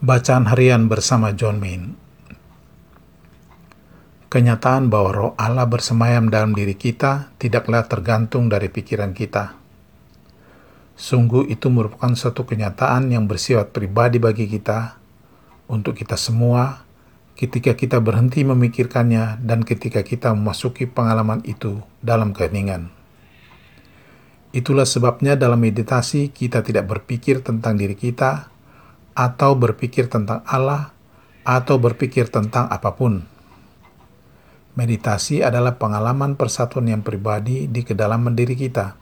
Bacaan harian bersama John Main. Kenyataan bahwa roh Allah bersemayam dalam diri kita tidaklah tergantung dari pikiran kita. Sungguh itu merupakan suatu kenyataan yang bersifat pribadi bagi kita, untuk kita semua, ketika kita berhenti memikirkannya dan ketika kita memasuki pengalaman itu dalam keheningan. Itulah sebabnya dalam meditasi kita tidak berpikir tentang diri kita, atau berpikir tentang Allah, atau berpikir tentang apa pun. Meditasi adalah pengalaman persatuan yang pribadi di kedalaman diri kita.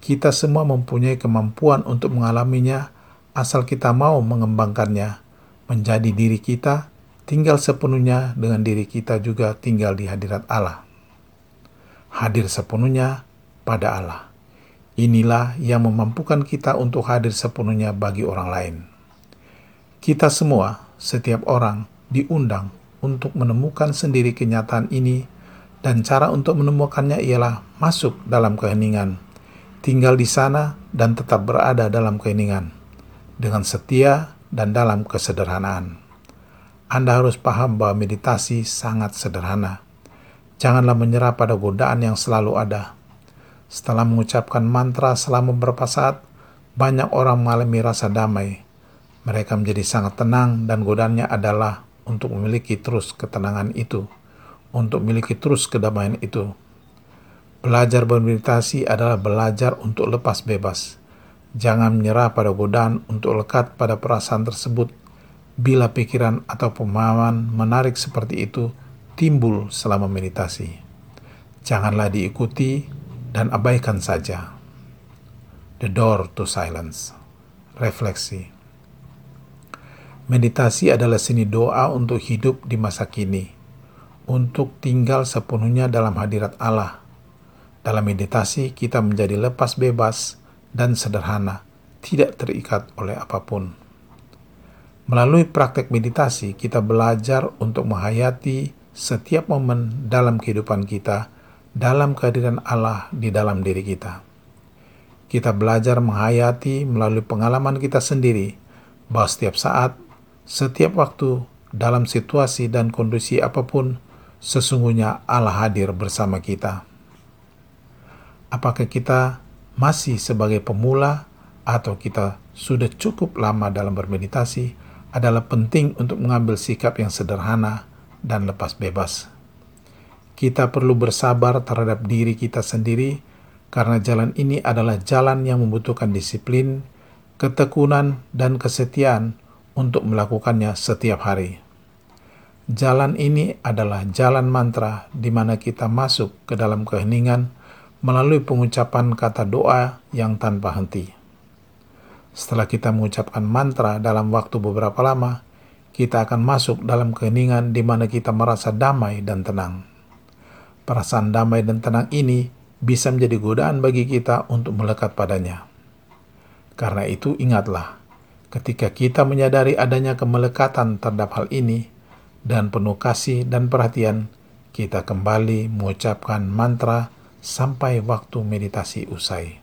Kita semua mempunyai kemampuan untuk mengalaminya asal kita mau mengembangkannya menjadi diri kita, tinggal sepenuhnya dengan diri kita juga tinggal di hadirat Allah. Hadir sepenuhnya pada Allah. Inilah yang memampukan kita untuk hadir sepenuhnya bagi orang lain. Kita semua, setiap orang, diundang untuk menemukan sendiri kenyataan ini, dan cara untuk menemukannya ialah masuk dalam keheningan, tinggal di sana, dan tetap berada dalam keheningan, dengan setia dan dalam kesederhanaan. Anda harus paham bahwa meditasi sangat sederhana. Janganlah menyerah pada godaan yang selalu ada. Setelah mengucapkan mantra selama beberapa saat, banyak orang mengalami rasa damai, mereka menjadi sangat tenang dan godaannya adalah untuk memiliki terus ketenangan itu, untuk memiliki terus kedamaian itu. Belajar bermeditasi adalah belajar untuk lepas bebas. Jangan menyerah pada godaan untuk lekat pada perasaan tersebut bila pikiran atau pemahaman menarik seperti itu timbul selama meditasi. Janganlah diikuti dan abaikan saja. The door to silence. Refleksi. Meditasi adalah seni doa untuk hidup di masa kini, untuk tinggal sepenuhnya dalam hadirat Allah. Dalam meditasi, kita menjadi lepas bebas dan sederhana, tidak terikat oleh apa pun. Melalui praktek meditasi, kita belajar untuk menghayati setiap momen dalam kehidupan kita, dalam kehadiran Allah di dalam diri kita. Kita belajar menghayati melalui pengalaman kita sendiri bahwa setiap saat setiap waktu, dalam situasi dan kondisi apa pun, sesungguhnya Allah hadir bersama kita. Apakah kita masih sebagai pemula atau kita sudah cukup lama dalam bermeditasi adalah penting untuk mengambil sikap yang sederhana dan lepas bebas. Kita perlu bersabar terhadap diri kita sendiri karena jalan ini adalah jalan yang membutuhkan disiplin, ketekunan, dan kesetiaan untuk melakukannya setiap hari. Jalan ini adalah jalan mantra di mana kita masuk ke dalam keheningan melalui pengucapan kata doa yang tanpa henti. Setelah kita mengucapkan mantra dalam waktu beberapa lama, kita akan masuk dalam keheningan di mana kita merasa damai dan tenang. Perasaan damai dan tenang ini bisa menjadi godaan bagi kita untuk melekat padanya. Karena itu, ingatlah Ketika kita menyadari adanya kemelekatan terhadap hal ini dan penuh kasih dan perhatian, kita kembali mengucapkan mantra sampai waktu meditasi usai.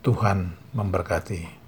Tuhan memberkati.